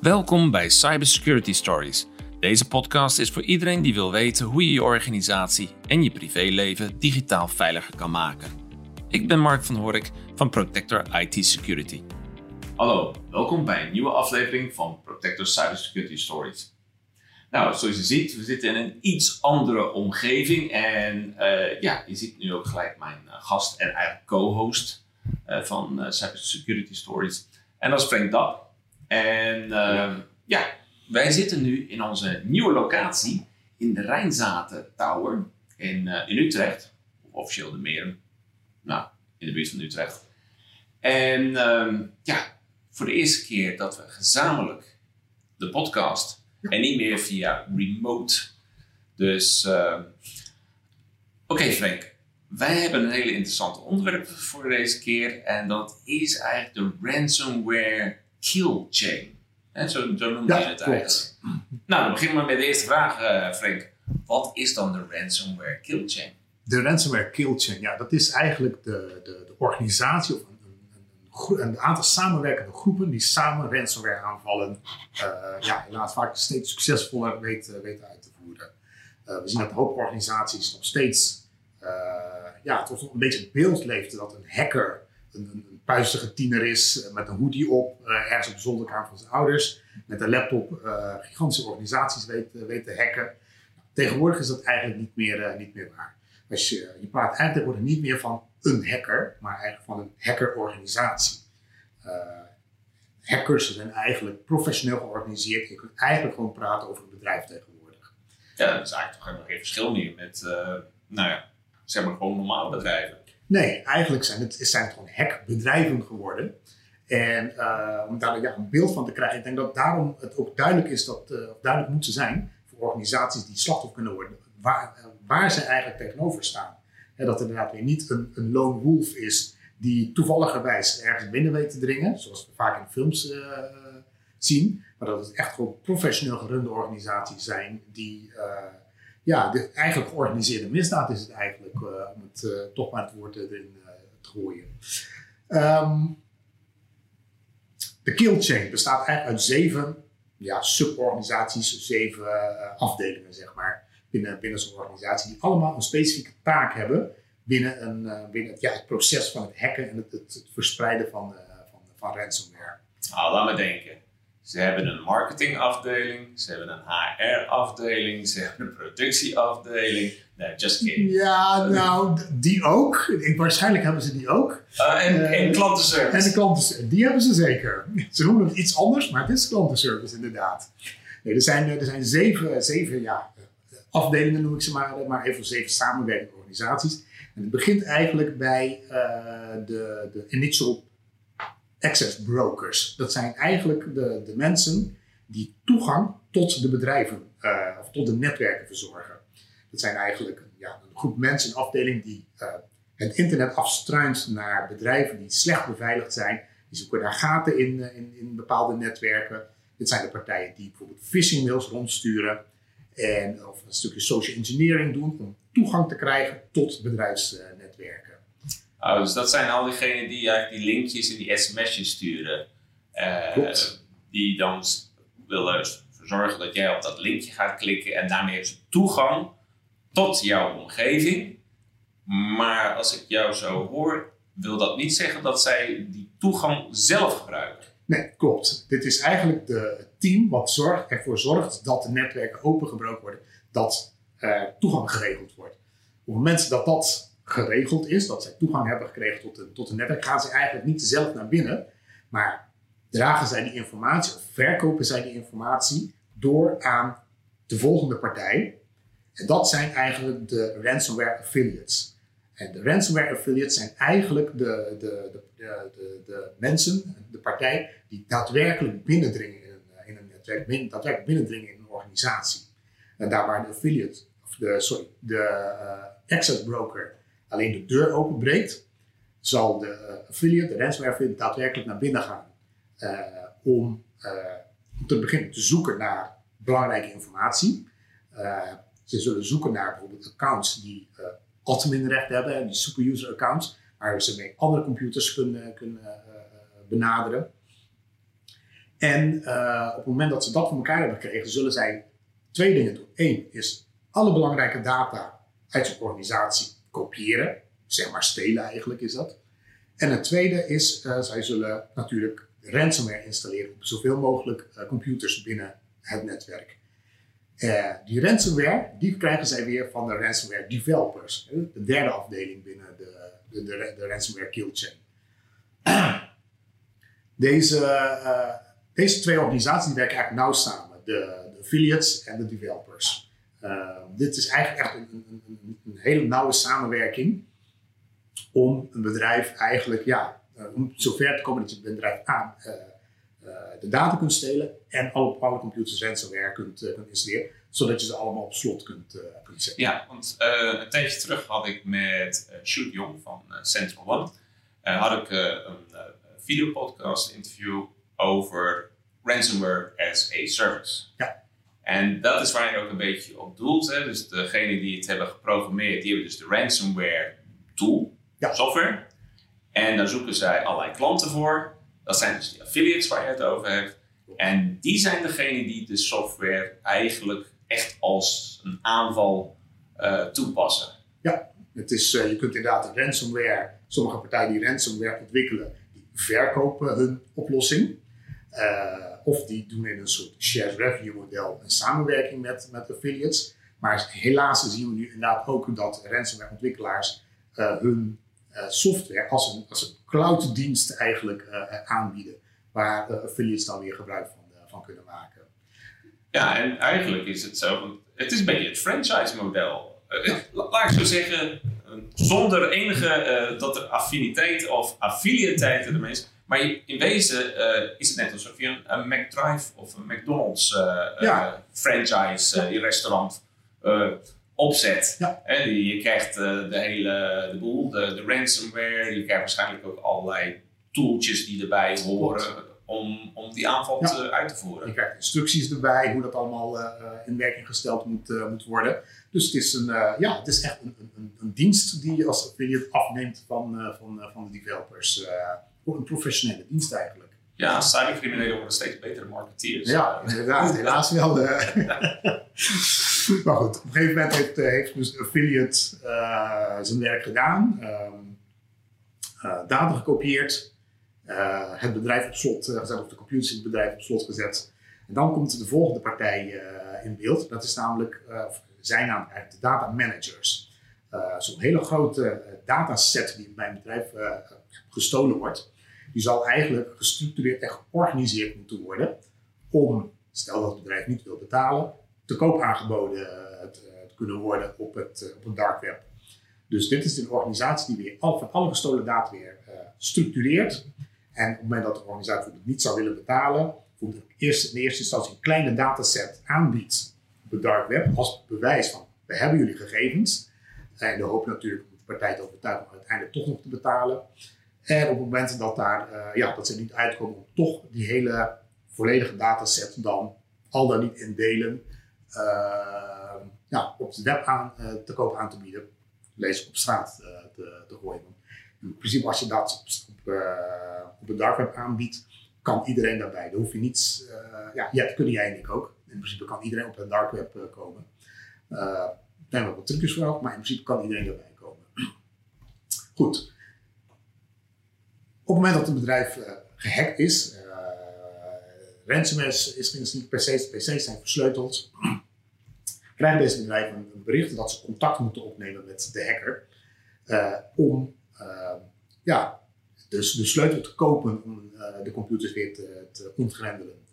Welkom bij Cybersecurity Stories. Deze podcast is voor iedereen die wil weten hoe je je organisatie en je privéleven digitaal veiliger kan maken. Ik ben Mark van Hork van Protector IT Security. Hallo, welkom bij een nieuwe aflevering van Protector Cybersecurity Stories. Nou, zoals je ziet, we zitten in een iets andere omgeving. En uh, ja, je ziet nu ook gelijk mijn uh, gast en eigenlijk co-host uh, van Cybersecurity Stories. En dat is Frank. En ja. ja, wij zitten nu in onze nieuwe locatie in de Rijnzaten Tower in, in Utrecht. Officieel de Meren. Nou, in de buurt van Utrecht. En ja, voor de eerste keer dat we gezamenlijk de podcast en niet meer via remote. Dus, uh, oké okay, Frank, wij hebben een hele interessante onderwerp voor deze keer. En dat is eigenlijk de ransomware kill chain. Zo, zo noem je ja, het eigenlijk. Nou, dan beginnen we met de eerste vraag, uh, Frank. Wat is dan de ransomware kill chain? De ransomware kill chain, ja, dat is eigenlijk de, de, de organisatie of een aantal samenwerkende groepen die samen ransomware aanvallen, uh, ja, helaas vaak steeds succesvoller weten, weten uit te voeren. Uh, we zien dat een hoop organisaties nog steeds ja, toch een beetje het beeld leeft dat een hacker een, een, een puistige tiener is met een hoodie op, ergens op de zolderkamer van zijn ouders, met een laptop gigantische organisaties weet, weet te hacken. Tegenwoordig is dat eigenlijk niet meer, niet meer waar. Als je, praat eigenlijk niet meer van een hacker, maar eigenlijk van een hackerorganisatie. Uh, hackers zijn eigenlijk professioneel georganiseerd. Je kunt eigenlijk gewoon praten over een bedrijf tegenwoordig. Ja, dat is eigenlijk toch helemaal geen verschil meer met, nou ja, zeg maar gewoon normale bedrijven. Nee, eigenlijk zijn het, zijn gewoon hackbedrijven geworden. En uh, om daar ja, een beeld van te krijgen, ik denk dat daarom het ook duidelijk is dat, uh, duidelijk moet zijn voor organisaties die slachtoffer kunnen worden, waar, waar ze eigenlijk tegenover staan. En dat het inderdaad weer niet een, een lone wolf is die toevalligerwijs ergens binnen weet te dringen, zoals we vaak in films uh, zien. Maar dat het echt gewoon professioneel gerunde organisaties zijn die, ja, de, eigenlijk georganiseerde misdaad is het eigenlijk, uh, om het toch maar het woord erin te gooien. Um, de kill chain bestaat uit zeven ja, suborganisaties, zeven afdelingen, zeg maar binnen, binnen zo'n organisatie, die allemaal een specifieke taak hebben binnen, een, binnen het, proces van het hacken en het, het, verspreiden van, van, van ransomware. Nou, laat me denken. Ze hebben een marketingafdeling, ze hebben een HR-afdeling, ze hebben een productieafdeling. Nee, just kidding. Ja, nou, die ook. Ik, waarschijnlijk hebben ze die ook. Uh, en, en klantenservice. En de klantenservice, die hebben ze zeker. Ze noemen het iets anders, maar het is klantenservice inderdaad. Nee, er zijn, er zijn zeven, zeven ja, afdelingen noem ik ze maar, maar even zeven samenwerkende organisaties. En het begint eigenlijk bij uh, de, de initial access brokers. Dat zijn eigenlijk de, de mensen die toegang tot de bedrijven uh, of tot de netwerken verzorgen. Dat zijn eigenlijk ja, een groep mensen, een afdeling die uh, het internet afstruint naar bedrijven die slecht beveiligd zijn. Die zoeken daar gaten in, in, in bepaalde netwerken. Dit zijn de partijen die bijvoorbeeld phishing mails rondsturen. En, of een stukje social engineering doen om toegang te krijgen tot bedrijfsnetwerken. Oh, dus dat zijn al diegenen die eigenlijk die linkjes en die sms'jes sturen. Uh, die dan willen zorgen dat jij op dat linkje gaat klikken en daarmee hebben ze toegang tot jouw omgeving. Maar als ik jou zo hoor, wil dat niet zeggen dat zij die toegang zelf gebruiken. Nee, klopt. Dit is eigenlijk de, team wat zorgt, ervoor zorgt dat de netwerken opengebroken worden, dat uh, toegang geregeld wordt. Op het moment dat dat geregeld is, dat zij toegang hebben gekregen tot een, tot een netwerk, gaan ze eigenlijk niet zelf naar binnen, maar dragen zij die informatie of verkopen zij die informatie door aan de volgende partij. En dat zijn eigenlijk de ransomware affiliates. En de ransomware affiliates zijn eigenlijk de, de, de, de, de mensen, de partij, die daadwerkelijk binnendringen in een, in een netwerk, daadwerkelijk binnendringen in een organisatie. En daar waar de affiliate, of de, sorry, de uh, access broker alleen de deur openbreekt, zal de affiliate, de ransomware affiliate, daadwerkelijk naar binnen gaan uh, om, uh, om te beginnen te zoeken naar belangrijke informatie. ze zullen zoeken naar bijvoorbeeld accounts die adminrecht hebben, die superuser accounts, waar ze mee andere computers kunnen, kunnen benaderen. En op het moment dat ze dat voor elkaar hebben gekregen, zullen zij twee dingen doen. Eén is alle belangrijke data uit zijn organisatie kopiëren. Zeg maar stelen eigenlijk is dat. En het tweede is, uh, zij zullen natuurlijk ransomware installeren op zoveel mogelijk uh, computers binnen het netwerk. Uh, die ransomware, die krijgen zij weer van de ransomware developers. De derde afdeling binnen de, de, de, ransomware kill chain. Deze, deze twee organisaties werken eigenlijk nauw samen. De affiliates en de developers. Dit is eigenlijk echt een, een, een, een hele nauwe samenwerking om een bedrijf eigenlijk, ja, uh, om zover te komen dat je het bedrijf aan uh, de data kunt stelen en alle, alle computers ransomware kunt, kunt installeren, zodat je ze allemaal op slot kunt, kunt zetten. Ja, want een tijdje terug had ik met Shoot Jong van Central One, had ik een videopodcast interview over ransomware as a service. Ja. En dat is waar je ook een beetje op doelt. Hè? Dus degene die het hebben geprogrammeerd, die hebben dus de ransomware tool ja. software. En daar zoeken zij allerlei klanten voor. Dat zijn dus die affiliates waar je het over hebt. En die zijn degene die de software eigenlijk echt als een aanval uh, toepassen. Ja, het is, uh, je kunt inderdaad ransomware, sommige partijen die ransomware ontwikkelen, die verkopen hun oplossing. Uh, of die doen in een soort shared revenue model een samenwerking met, met affiliates. Maar helaas zien we nu inderdaad ook dat ransomware ontwikkelaars hun eh, software als een, als een clouddienst eigenlijk eh, aanbieden. Waar eh, affiliates dan weer gebruik van, van kunnen maken. Ja, en eigenlijk is het zo, het is een beetje het franchise model. Laat ik zo zeggen, zonder enige dat er affiniteit of affiliateit ermee is. Maar in wezen is het net alsof je een, een McDrive of een McDonald's ja. franchise ja. restaurant opzet. Ja. je krijgt de hele de boel, de, de, ransomware, je krijgt waarschijnlijk ook allerlei tooltjes die erbij horen om, om die aanval ja. te, uit te voeren. Je krijgt instructies erbij, hoe dat allemaal uh, in werking gesteld moet, uh, moet worden. Dus het is, een, ja, het is echt een, een, een, dienst die je als affiliate afneemt van, van, van de developers. Een professionele dienst eigenlijk. Ja, cybercriminelen worden steeds betere marketeers. Ja, inderdaad. helaas wel. maar goed, op een gegeven moment heeft, eh, heeft dus affiliate uh, zijn werk gedaan. Uh, data gekopieerd. het bedrijf op slot gezet, of de computers in het bedrijf op slot gezet. En dan komt de volgende partij in beeld. Dat is namelijk, zijn namelijk eigenlijk de data managers. Zo'n hele grote dataset die bij een bedrijf gestolen wordt die zal eigenlijk gestructureerd en georganiseerd moeten worden om, stel dat het bedrijf niet wil betalen, te koop aangeboden uh, te, te, kunnen worden op het, uh, op het dark web. Dus dit is een organisatie die weer al, van alle gestolen data weer uh, structureert. En op het moment dat de organisatie niet zou willen betalen, eerste, in eerste instantie een kleine dataset aanbiedt op het dark web als bewijs van we hebben jullie gegevens. En de hoop natuurlijk om de partij te overtuigen om uiteindelijk toch nog te betalen. En op het moment dat, daar, uh, ja, dat ze niet uitkomen om toch die hele volledige dataset dan al dan niet in delen uh, ja, op het web aan, uh, te koop aan te bieden, lees op straat te, gooien. In principe als je dat op, op, op dark web aanbiedt, kan iedereen daarbij. Dan hoef je niets, ja, ja, dat kun jij en ik ook. In principe kan iedereen op het dark web komen. er zijn wel wat trucjes voor, maar in principe kan iedereen daarbij komen. Goed. Op het moment dat een bedrijf uh, gehackt is, uh, ransomware is, is niet per se, PC's zijn versleuteld, krijgen deze bedrijven een, bericht dat ze contact moeten opnemen met de hacker uh, om ja, dus de sleutel te kopen om de computers weer te, ontgrendelen.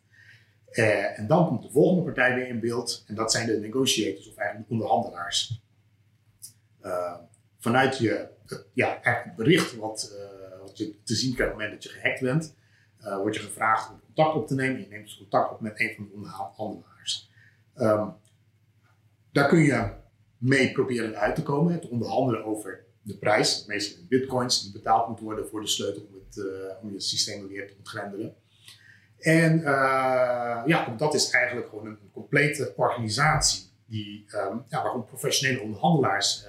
en dan komt de volgende partij weer in beeld en dat zijn de negotiators of eigenlijk de onderhandelaars. vanuit je ja, het bericht wat je te zien krijgt op het moment dat je gehackt bent, uh, word je gevraagd om contact op te nemen. Je neemt dus contact op met een van de onderhandelaars. Um, daar kun je mee proberen uit te komen, te onderhandelen over de prijs, meestal in bitcoins, die betaald moet worden voor de sleutel om, het, uh, om je systeem weer te ontgrendelen. En uh, ja, dat is eigenlijk gewoon een, complete organisatie die, um, ja, waarom professionele onderhandelaars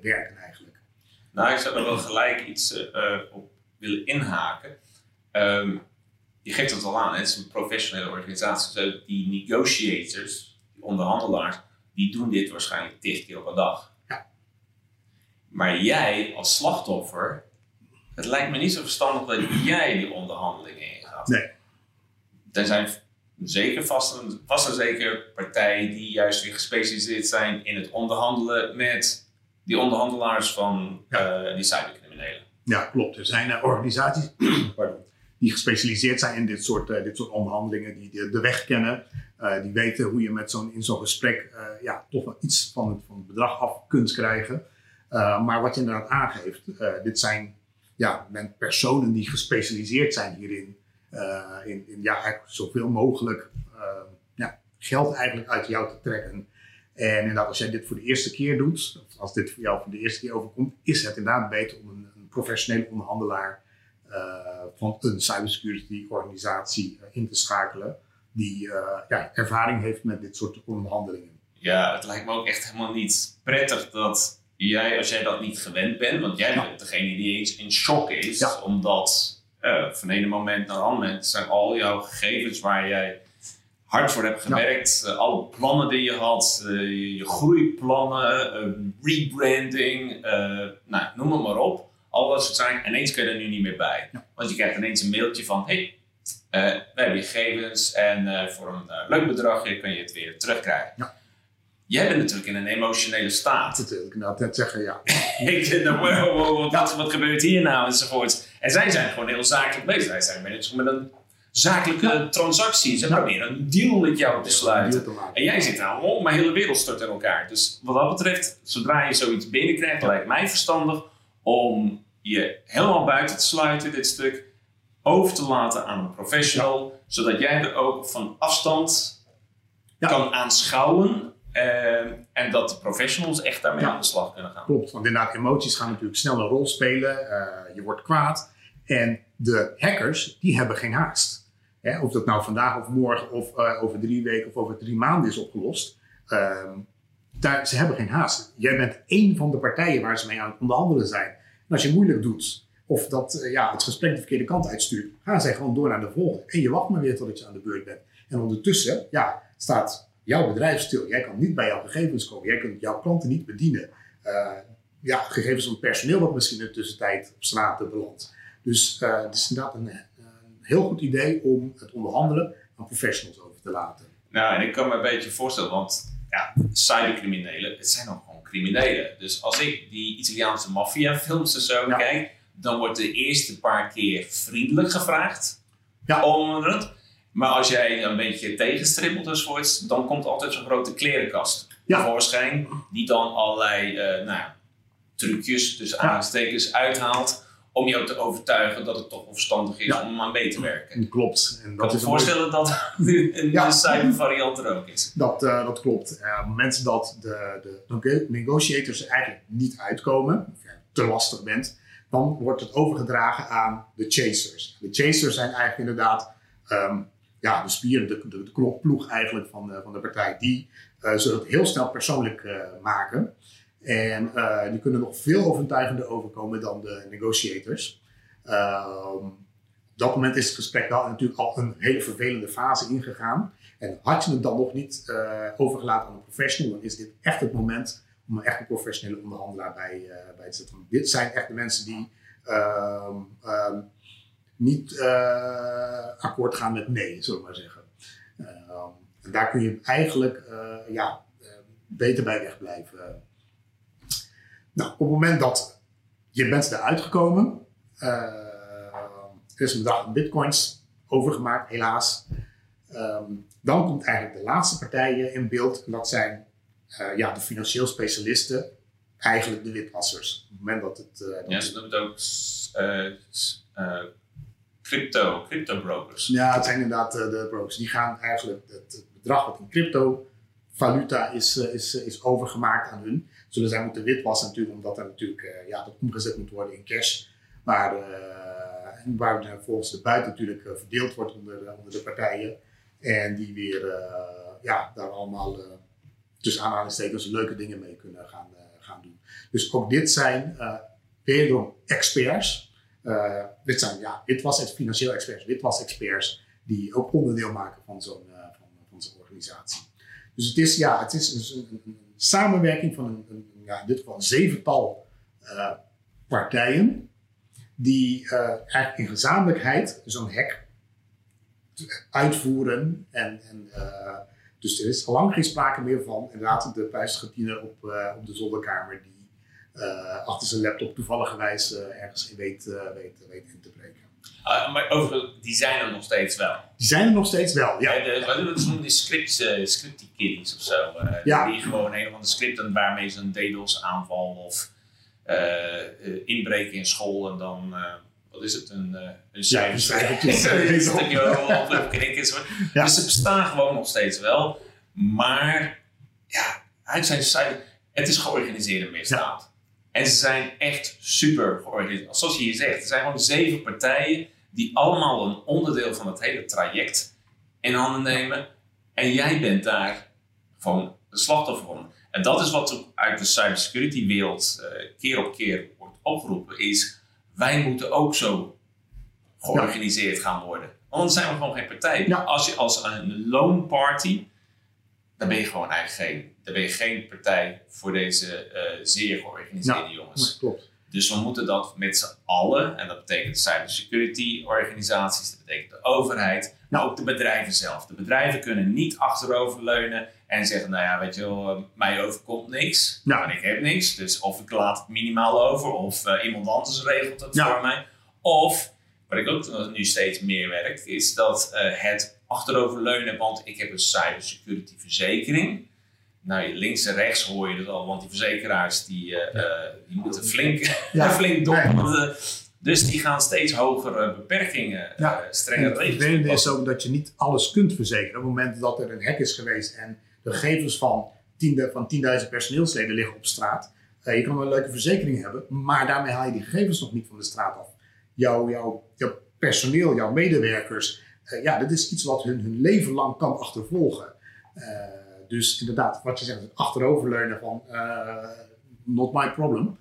werken eigenlijk. Nou, ik zou er wel gelijk iets op willen inhaken. Um, je geeft het al aan, het is een professionele organisatie. Dus die negotiators, die onderhandelaars, die doen dit waarschijnlijk tig keer per dag. Ja. Maar jij als slachtoffer, het lijkt me niet zo verstandig dat jij die onderhandelingen ingaat. Nee. Er zijn zeker vast en, vast en zeker partijen die juist weer gespecialiseerd zijn in het onderhandelen met die onderhandelaars van eh, die cybercriminelen. Ja, klopt. Er zijn eh, organisaties pardon, die gespecialiseerd zijn in dit soort, eh, dit soort onderhandelingen, die de, weg kennen, eh, die weten hoe je met zo'n, in zo'n gesprek ja, toch wel iets van het, van het bedrag af kunt krijgen. Maar wat je inderdaad aangeeft, dit zijn ja, personen die gespecialiseerd zijn hierin. in, in ja, zoveel mogelijk eh, ja, geld eigenlijk uit jou te trekken. En inderdaad, als jij dit voor de eerste keer doet, of als dit voor jou voor de eerste keer overkomt, is het inderdaad beter om professionele onderhandelaar eh, van een cybersecurity organisatie eh, in te schakelen. Die eh, ja, ervaring heeft met dit soort onderhandelingen. Ja, het lijkt me ook echt helemaal niet prettig dat jij, als jij dat niet gewend bent, want jij Ja. bent degene die eens in shock is, Ja. omdat van ene moment naar een ander moment zijn al jouw gegevens waar jij hard voor hebt gewerkt, alle plannen die je had, je, groeiplannen, rebranding, nou, noem het maar op. Al dat soort zaken. Ineens kun je er nu niet meer bij. Ja. Want je krijgt ineens een mailtje van: hey, eh, we hebben je gegevens en eh, voor een eh, leuk bedragje kun je het weer terugkrijgen. Ja. Jij bent natuurlijk in een emotionele staat. Dat ik inderdaad net zeggen, ja. Ik denk, nou, wow, wat, wat gebeurt hier nou enzovoort. En zij zijn gewoon heel zakelijk bezig. Zij zijn bezig met een zakelijke transactie. Ze proberen een deal met jou te sluiten. Te. En jij zit daar, oh, mijn hele wereld stort in elkaar. Dus wat dat betreft, zodra je zoiets binnenkrijgt, lijkt mij verstandig om je helemaal buiten te sluiten, dit stuk, over te laten aan een professional, zodat jij er ook van afstand Ja. kan aanschouwen eh, en dat de professionals echt daarmee Ja. aan de slag kunnen gaan. Klopt, want inderdaad, emoties gaan natuurlijk snel een rol spelen. Eh, je wordt kwaad. En de hackers, die hebben geen haast. Hè, of dat nou vandaag of morgen of eh, over drie weken of over drie maanden is opgelost. Ehm, daar, ze hebben geen haast. Jij bent één van de partijen waar ze mee aan het onderhandelen zijn. Als je moeilijk doet of dat eh, ja, het gesprek de verkeerde kant uitstuurt, gaan zij gewoon door naar de volgende. En je wacht maar weer totdat je aan de beurt bent. En ondertussen ja, staat jouw bedrijf stil. Jij kan niet bij jouw gegevens komen. Jij kunt jouw klanten niet bedienen. Eh, ja, gegevens van het personeel wat misschien in de tussentijd op straat belandt. Dus eh, het is inderdaad een, een heel goed idee om het onderhandelen aan professionals over te laten. Nou, en ik kan me een beetje voorstellen, want ja, cybercriminelen, het zijn ook gewoon criminelen. Dus als ik die Italiaanse maffiafilms en zo Ja. kijk, dan wordt de eerste paar keer vriendelijk gevraagd Ja. om het. Maar als jij een beetje tegenstribbelt enzovoorts, dan komt altijd zo'n grote klerenkast Ja. tevoorschijn, die dan allerlei eh, nou, trucjes, dus aanstekers uithaalt, om jou te overtuigen dat het toch wel verstandig is Ja. om aan mee te werken. En klopt. En Ik dat kan me voorstellen dat een Ja. cybervariant er ook is. Dat, eh, dat klopt. Eh, op het moment dat de, de, de negotiators er eigenlijk niet uitkomen, of je te lastig bent, dan wordt het overgedragen aan de chasers. De chasers zijn eigenlijk inderdaad ehm, ja, de spieren, de, de, de klokploeg eigenlijk van, de- van de partij. Die eh, zullen het heel snel persoonlijk eh, maken. En eh, die kunnen nog veel overtuigender overkomen dan de negotiators. Ehm, op dat moment is het gesprek wel natuurlijk al een hele vervelende fase ingegaan. En had je het dan nog niet eh, overgelaten aan een professional, dan is dit echt het moment om een echt een professionele onderhandelaar bij, eh, bij te zetten. Dit zijn echt de mensen die ehm, ehm, niet akkoord gaan met nee, zullen we maar zeggen. En daar kun je eigenlijk ja, beter bij wegblijven. Nou, op het moment dat je bent eruit gekomen, eh, er is een bedrag bitcoins overgemaakt, helaas. Ehm, dan komt eigenlijk de laatste partijen in beeld. En dat zijn eh, ja, de financieel specialisten, eigenlijk de witwassers. Op het moment dat het... eh, dat Ja, ze noemen het ook crypto, crypto brokers. Ja, het zijn inderdaad de brokers. Die gaan eigenlijk het, bedrag wat in crypto valuta is, is, is overgemaakt aan hun. Zullen zij moeten witwassen natuurlijk, omdat er natuurlijk eh, ja, dat omgezet moet worden in cash. Maar eh, waar volgens de buiten natuurlijk eh, verdeeld wordt onder, onder de partijen. En die weer ja, daar allemaal tussen aanhalingstekens leuke dingen mee kunnen gaan, gaan doen. Dus ook dit zijn wederom experts. Dit, zijn, ja, dit was het financieel experts, dit was experts die ook onderdeel maken van zo'n van, van organisatie. Dus het is, ja, het is een samenwerking van een, ja, dit geval een zevental uh, partijen die eigenlijk in gezamenlijkheid zo'n hack uitvoeren. En, en, dus er is al lang geen sprake meer van inderdaad de prijsgetiener op, op de zolderkamer die achter zijn laptop toevalligerwijs ergens in weet, weet, weet in te breken. Uh, maar over, die zijn er nog steeds wel. Die zijn er nog steeds wel, ja. de, wat doen we die scripts, uh, of zo? ja. Die gewoon een of andere scripten waarmee ze een DDoS aanval of inbreken in school en dan, wat is het, een, een cijfertje. een stukje op knikken. Dus ze bestaan gewoon nog steeds wel. Maar ja, uit zijn het is georganiseerde misdaad. Ja. En ze zijn echt super georganiseerd. Zoals je hier zegt, er zijn gewoon zeven partijen die allemaal een onderdeel van het hele traject in handen nemen. En jij bent daar gewoon de slachtoffer van. En dat is wat uit de cybersecurity wereld uh, keer op keer wordt opgeroepen, is wij moeten ook zo georganiseerd gaan worden. Anders zijn we gewoon geen partij. Als je als een lone party dan ben je gewoon eigenlijk geen, dan ben je geen partij voor deze uh, zeer georganiseerde ja, jongens. Klopt. Dus we moeten dat met z'n allen, en dat betekent cybersecurity organisaties, dat betekent de overheid, maar ook de bedrijven zelf. De bedrijven kunnen niet achteroverleunen en zeggen, nou ja, weet je wel, eh, mij overkomt niks, ja. en ik heb niks. Dus of ik laat het minimaal over, of uh, iemand anders regelt het voor mij. Of, wat ik ook nu steeds meer werk, is dat uh, het achteroverleunen, want ik heb een cybersecurity verzekering. Nou, links en rechts hoor je het al, want die verzekeraars die, uh, die moeten flink, ja. flink doppen. Dus die gaan steeds hogere beperkingen, ja. uh, strenge regels. Het vervelende is ook dat je niet alles kunt verzekeren. Op het moment dat er een hack is geweest en de gegevens van 10.000 van 10 personeelsleden liggen op straat. je kan een leuke verzekering hebben, maar daarmee haal je die gegevens nog niet van de straat af. Jouw, jouw, jouw personeel, jouw medewerkers, ja, dat is iets wat hun, hun leven lang kan achtervolgen. Uh, dus inderdaad, wat je zegt, het achteroverleunen van uh, not my problem.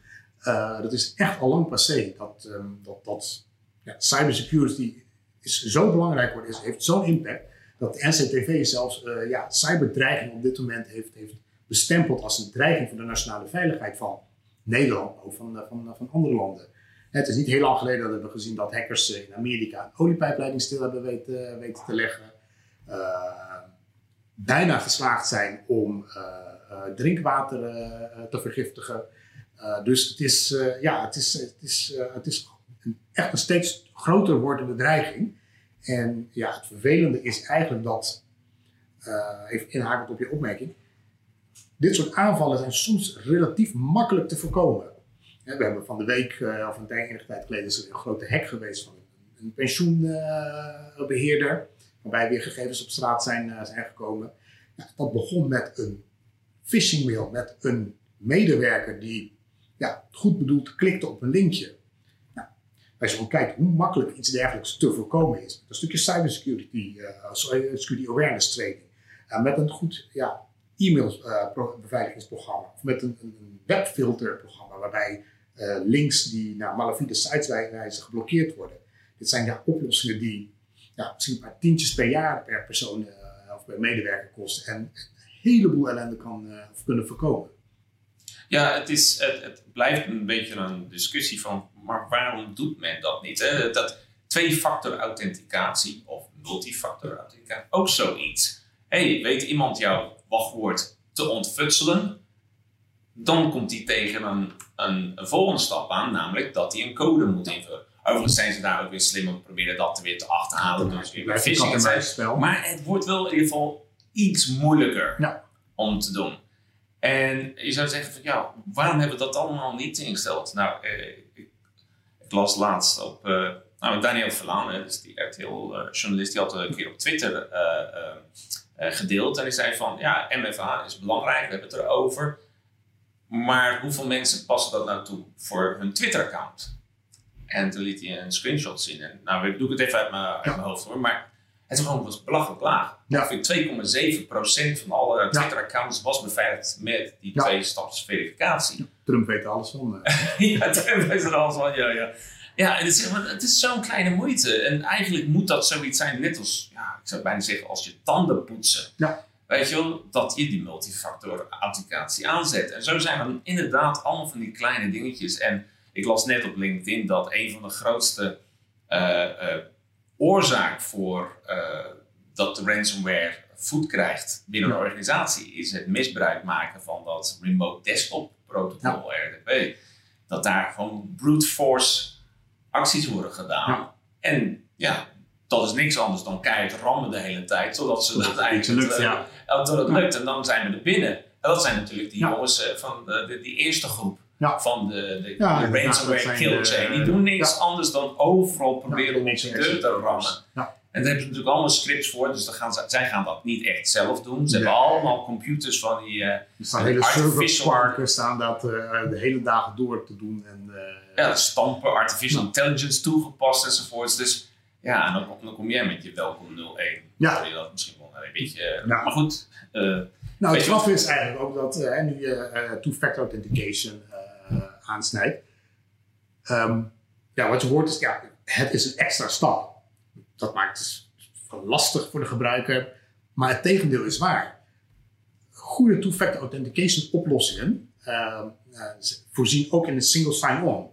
dat is echt al lang passé. Dat, um, dat, dat ja, cybersecurity is zo belangrijk wordt, is, heeft zo'n impact dat de NCTV zelfs ja, cyberdreiging op dit moment heeft, heeft bestempeld als een dreiging voor de nationale veiligheid van Nederland, ook van, van, van andere landen. Het is niet heel lang geleden dat we gezien dat hackers eh, in Amerika een oliepijpleiding stil hebben weten, eh, weten te leggen. Uh, bijna geslaagd zijn om drinkwater te vergiftigen. dus het is, ja, het is, het is, het is een, echt een steeds groter wordende dreiging. En ja, het vervelende is eigenlijk dat, even inhakend op je opmerking, dit soort aanvallen zijn soms relatief makkelijk te voorkomen. We hebben van de week, uh, of een enige tijd geleden, is er een grote hack geweest van een, pensioenbeheerder. waarbij weer gegevens op straat zijn, uh, zijn gekomen. dat begon met een phishing mail, met een medewerker die ja, goed bedoeld klikte op een linkje. Nou, wij zullen kijken hoe makkelijk iets dergelijks te voorkomen is. Een stukje cybersecurity, uh, security awareness training. met een goed ja, e-mail beveiligingsprogramma. Of met een, een webfilterprogramma waarbij uh, links die naar malafide sites wijzen geblokkeerd worden. Dit zijn ja, oplossingen die ja, misschien een paar tientjes per jaar per persoon uh, of per medewerker kosten en een heleboel ellende kan, of kunnen voorkomen. Ja, het, is, het, het, blijft een beetje een discussie van, maar waarom doet men dat niet? Hè? Dat twee-factor authenticatie of multifactor authenticatie, ook zoiets. hey, weet iemand jouw wachtwoord te ontfutselen? Dan komt hij tegen een, een, een, volgende stap aan, namelijk dat hij een code moet invullen. Overigens zijn ze daar ook weer slim om proberen dat weer te achterhalen. Dus weer bij phishing zijn. Maar het wordt wel in ieder geval iets moeilijker ja. om te doen. En je zou zeggen van ja, waarom hebben we dat allemaal niet ingesteld? Nou, eh, ik, ik, las laatst op uh, nou, Daniel Verlaan, dus die RTL-journalist, die had een keer op Twitter uh, gedeeld. En hij zei van ja, MFA is belangrijk, we hebben het erover. Maar hoeveel mensen passen dat nou toe voor hun Twitter-account? En toen liet hij een screenshot zien. En, nou, ik doe het even uit mijn, uit mijn hoofd hoor. Maar het is gewoon belachelijk laag. Ja. 2,7% van alle Twitter-accounts was beveiligd met die twee-staps verificatie. Trump weet er alles van. ja, Trump weet er alles van, ja, ja. Ja, en het is, het is zo'n kleine moeite. En eigenlijk moet dat zoiets zijn, net als, ja, ik zou bijna zeggen, als je tanden poetsen. Ja. Weet je wel, dat je die multifactor authenticatie aanzet. En zo zijn er inderdaad allemaal van die kleine dingetjes. En ik las net op LinkedIn dat een van de grootste uh, uh, oorzaak voor uh, dat de ransomware voet krijgt binnen een organisatie is het misbruik maken van dat remote desktop protocol RDP. Dat daar gewoon brute force acties worden gedaan. Ja. En ja, dat is niks anders dan keihard rammen de hele tijd, zodat ze Dat eh, ja. Dat het lukt. En dan zijn we er binnen. En dat zijn natuurlijk die jongens eh, van de, de- die eerste groep Ja. van de, de, Ja, de ransomware. Die doen niks anders dan overal proberen om onze deur te rammen. En daar hebben ze natuurlijk allemaal scripts voor, dus dan gaan ze, zij gaan dat niet echt zelf doen. Ze hebben allemaal computers van die. eh, Er staan hele serverparken staan dat eh, de hele dagen door te doen. En, eh, ja, stampen, artificial intelligence toegepast enzovoorts. Dus ja, en dan, kom- dan kom jij met je welkom 01. Ja. Je dat misschien wel een beetje. eh, Ja. Maar goed, eh, Nou, het je grap is eigenlijk ook dat eh, nu je two-factor authentication aansnijdt. Ehm, ja, wat je hoort is, ja, het is een extra stap. Dat maakt het lastig voor de gebruiker. Maar het tegendeel is waar. Goede two-factor authentication oplossingen ehm, eh, voorzien ook in een single sign-on.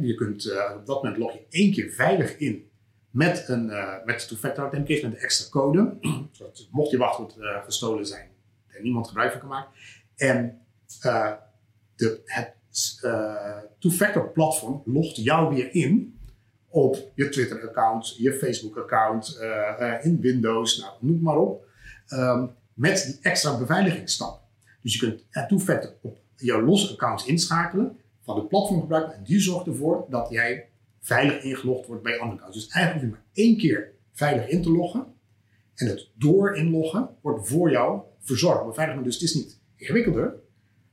Je kunt op dat moment log je één keer veilig in met, een, eh, met two-factor authentication, met een extra code. Mocht je wachtwoord eh, gestolen zijn, er niemand gebruik van kan maken. En eh, de, het two-factor platform logt jou weer in op je Twitter-account, je Facebook-account, in Windows, nou, noem het maar op. Ehm, met die extra beveiligingsstap. Dus je kunt het two-factor op jouw losse accounts inschakelen van de platformgebruiker. En die zorgt ervoor dat jij veilig ingelogd wordt bij andere accounts. Dus eigenlijk hoef je maar één keer veilig in te loggen. En het door inloggen wordt voor jou verzorgd. Beveiliging dus het is niet ingewikkelder. Als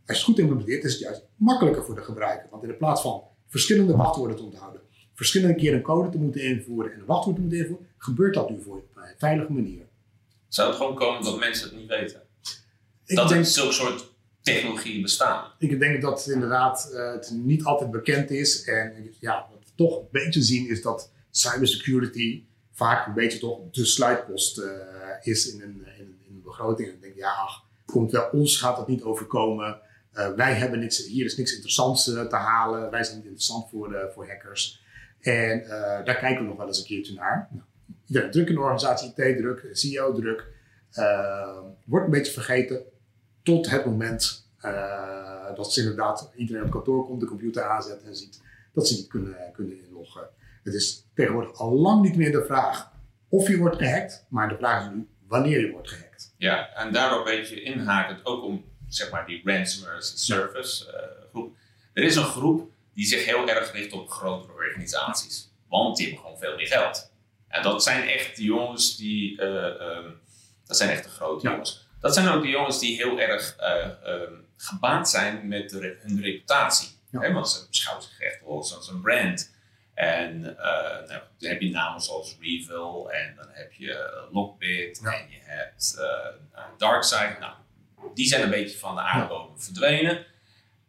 je het goed implementeert is het juist makkelijker voor de gebruiker. Want in plaats van verschillende wachtwoorden te onthouden, verschillende keren een code te moeten invoeren en een wachtwoord te moeten invoeren, gebeurt dat nu voor je op een veilige manier. zou het gewoon komen dat mensen het niet weten? Ik dat denk, er zulke soort technologieën bestaan. ik denk dat het inderdaad eh, het niet altijd bekend is. En ja, toch een beetje zien is dat cybersecurity vaak een beetje toch de sluitpost eh, is in een, in, in een begroting. En ik denk, ja, ach, komt wel ons gaat dat niet overkomen. Eh, wij hebben niks, hier is niks interessants eh, te halen. Wij zijn niet interessant voor, eh, voor hackers. En eh, daar kijken we nog wel eens een keertje naar. Nou, iedereen druk in de organisatie, IT-druk, CEO-druk. Eh, wordt een beetje vergeten tot het moment eh, dat ze inderdaad iedereen op kantoor komt, de computer aanzet en ziet dat ze niet kunnen, kunnen inloggen. Het is tegenwoordig al lang niet meer de vraag of je wordt gehackt, maar de vraag is nu wanneer je wordt gehackt. Ja, en daarop een beetje inhakend ook om zeg maar die ransomware service eh, groep. Er is een groep die zich heel erg richt op grotere organisaties, want die hebben gewoon veel meer geld. En dat zijn echt de jongens die, eh, ehm, dat zijn echt de grote Ja. jongens. Dat zijn ook de jongens die heel erg ehm, gebaat zijn met hun reputatie. Ja. Want ze beschouwen zich echt wel als een brand. En eh, nou, dan heb je namen zoals Reveal en dan heb je eh, Lockbit Ja. en je hebt eh Darkseid. Nou, die zijn een beetje van de aardbodem verdwenen.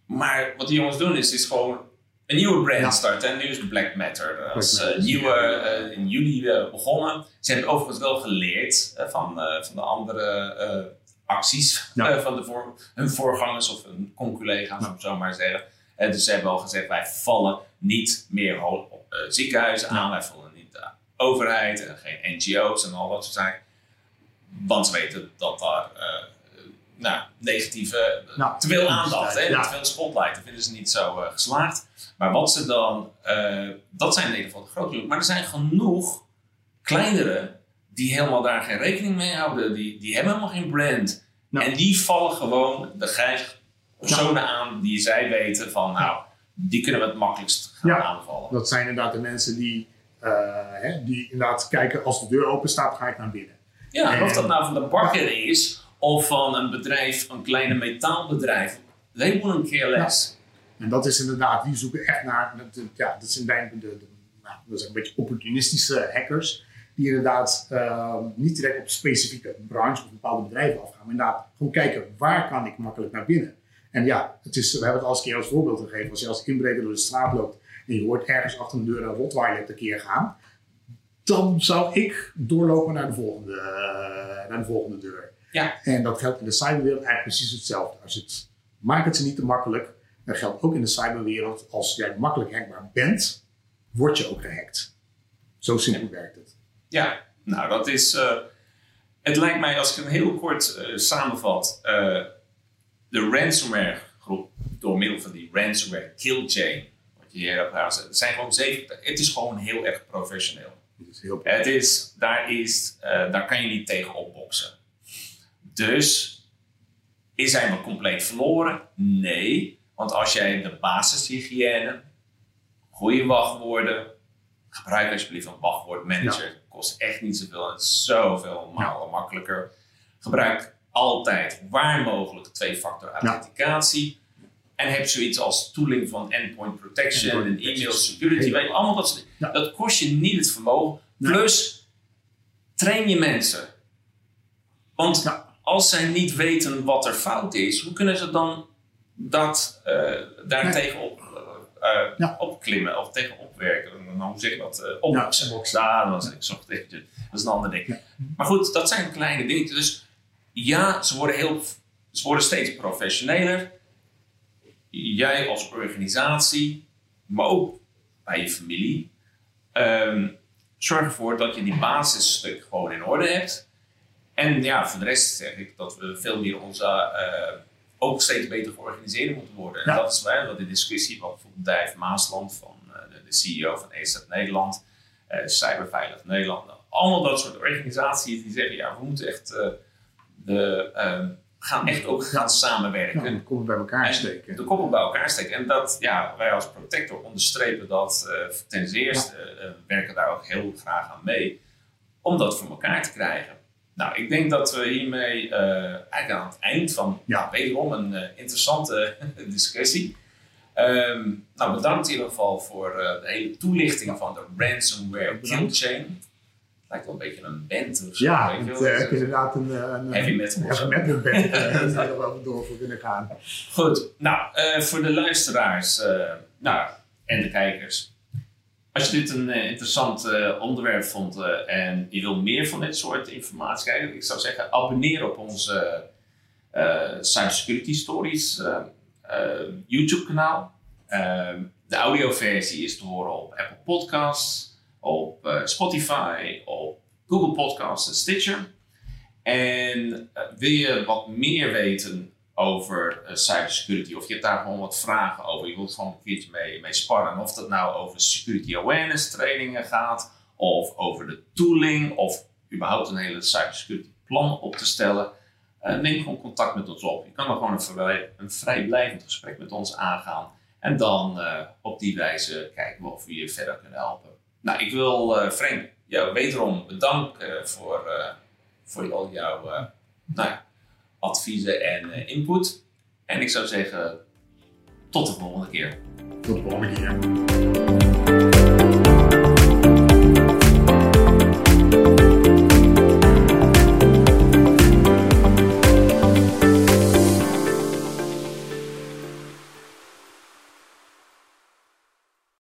Maar wat die jongens doen is, is gewoon een nieuwe brand Ja. starten. En nu is Black Matter als eh, nieuwe in juli begonnen. Ze hebben overigens wel geleerd van, van de andere acties van de voor, hun voorgangers of hun conculega's, om het zo maar te zeggen. Dus ze hebben al gezegd, wij vallen niet meer op eh, ziekenhuizen aan, wij vallen niet de overheid en geen NGO's en al dat soort zaken. Want ze weten dat daar eh, nou, negatieve, Nou, te veel aandacht, hè, ja. te veel spotlight, dat vinden ze niet zo eh, geslaagd. Maar wat ze dan, dat zijn in ieder geval de grote jongens. Maar er zijn genoeg kleinere die helemaal daar geen rekening mee houden. Die, die hebben helemaal geen brand. En die vallen gewoon de grijs personen aan die zij weten van, nou, die kunnen we het makkelijkst gaan Ja. aanvallen. Dat zijn inderdaad de mensen die, eh, hè, die inderdaad kijken als de deur open staat, ga ik naar binnen. Ja, en of dat nou van de bakker is of van een bedrijf, een kleine metaalbedrijf. They wouldn't care less. En dat is inderdaad, die zoeken echt naar, ja, dat zijn bijna de, de, nou, dat zijn een beetje opportunistische hackers. Die inderdaad ehm, niet direct op specifieke branches of bepaalde bedrijven afgaan. Maar inderdaad gewoon kijken, waar kan ik makkelijk naar binnen? En ja, het is, we hebben het al eens een keer als voorbeeld gegeven. Als je als inbreker door de straat loopt en je hoort ergens achter de deur een Rottweiler tekeer gaan, dan zou ik doorlopen naar de volgende, uh, naar de volgende deur. Ja. En dat geldt in de cyberwereld eigenlijk precies hetzelfde. Als het, maak het ze niet te makkelijk. Dat geldt ook in de cyberwereld. Als jij makkelijk hackbaar bent, word je ook gehackt. Zo simpel werkt het. Ja, nou dat is. Uh, het lijkt mij, als ik het heel kort uh, samenvat, de ransomware groep door middel van die ransomware kill chain, wat je hier hebt het zijn gewoon zeven. Het is gewoon heel erg professioneel. Het is heel het is, daar, is, daar kan je niet tegen opboksen. Dus is hij me compleet verloren? Nee, want als jij de basishygiëne, goede wachtwoorden, gebruik alsjeblieft een wachtwoordmanager. Ja. Kost echt niet zoveel. Is zoveel malen makkelijker. Gebruik altijd waar mogelijk twee-factor authenticatie. En heb zoiets als tooling van endpoint protection en email security. Weet, allemaal dat ja. Dat kost je niet het vermogen. Plus, train je mensen. Want als zij niet weten wat er fout is, hoe kunnen ze dan dat uh, daartegen op, uh, ja. opklimmen of tegen opwerken? Nou, hoe zeg je dat? Uh, opboksen. Ja, ja, dat, ik zocht eventjes. dat is een ander ding. Ja. Maar goed, dat zijn kleine dingen. Dus ja, ze worden, heel, ze worden steeds professioneler. Jij als organisatie, maar ook bij je familie. Um, zorg ervoor dat je die basisstuk gewoon in orde hebt. En ja, voor de rest zeg ik dat we veel meer onze uh, ook steeds beter georganiseerd moeten worden. En dat is wel de discussie wat bijvoorbeeld Dave Maasland van uh, de, de, CEO van ESET Nederland, uh, Cyberveilig Nederland, allemaal dat soort organisaties die zeggen ja, we moeten echt gaan echt ook gaan samenwerken. Ja, de koppen bij elkaar steken. De koppen bij elkaar steken. En dat, ja, wij als protector onderstrepen dat ten eerste werken daar ook heel graag aan mee om dat voor elkaar te krijgen. Nou, ik denk dat we hiermee uh, eigenlijk aan het eind van ja. wederom een interessante discussie. Um, nou, bedankt in ieder geval voor de hele toelichting van de ransomware kill chain. Lijkt wel een beetje een band of zo. Ja, het, is inderdaad een, een heavy metal, heavy metal band. Daar zou je wel door voor kunnen gaan. Goed, nou, voor de luisteraars nou, en de kijkers. Als je dit een uh, interessant onderwerp vond en je wil meer van dit soort informatie krijgen, ik zou zeggen abonneer op onze Cybersecurity Stories YouTube kanaal. De audioversie is te horen op Apple Podcasts, op Spotify, op Google Podcasts en Stitcher. En wil je wat meer weten over uh, cybersecurity. Of je hebt daar gewoon wat vragen over. Je wilt gewoon een keertje mee, mee sparren. Of dat nou over security awareness trainingen gaat. Of over de tooling. Of überhaupt een hele cybersecurity plan op te stellen. Neem gewoon contact met ons op. Je kan dan gewoon een, vrij, een vrijblijvend gesprek met ons aangaan. En dan op die wijze kijken we of we je verder kunnen helpen. Nou, ik wil Frank jou wederom bedanken voor, voor al jouw nou adviezen en input. En ik zou zeggen, tot de volgende keer. Tot de volgende keer.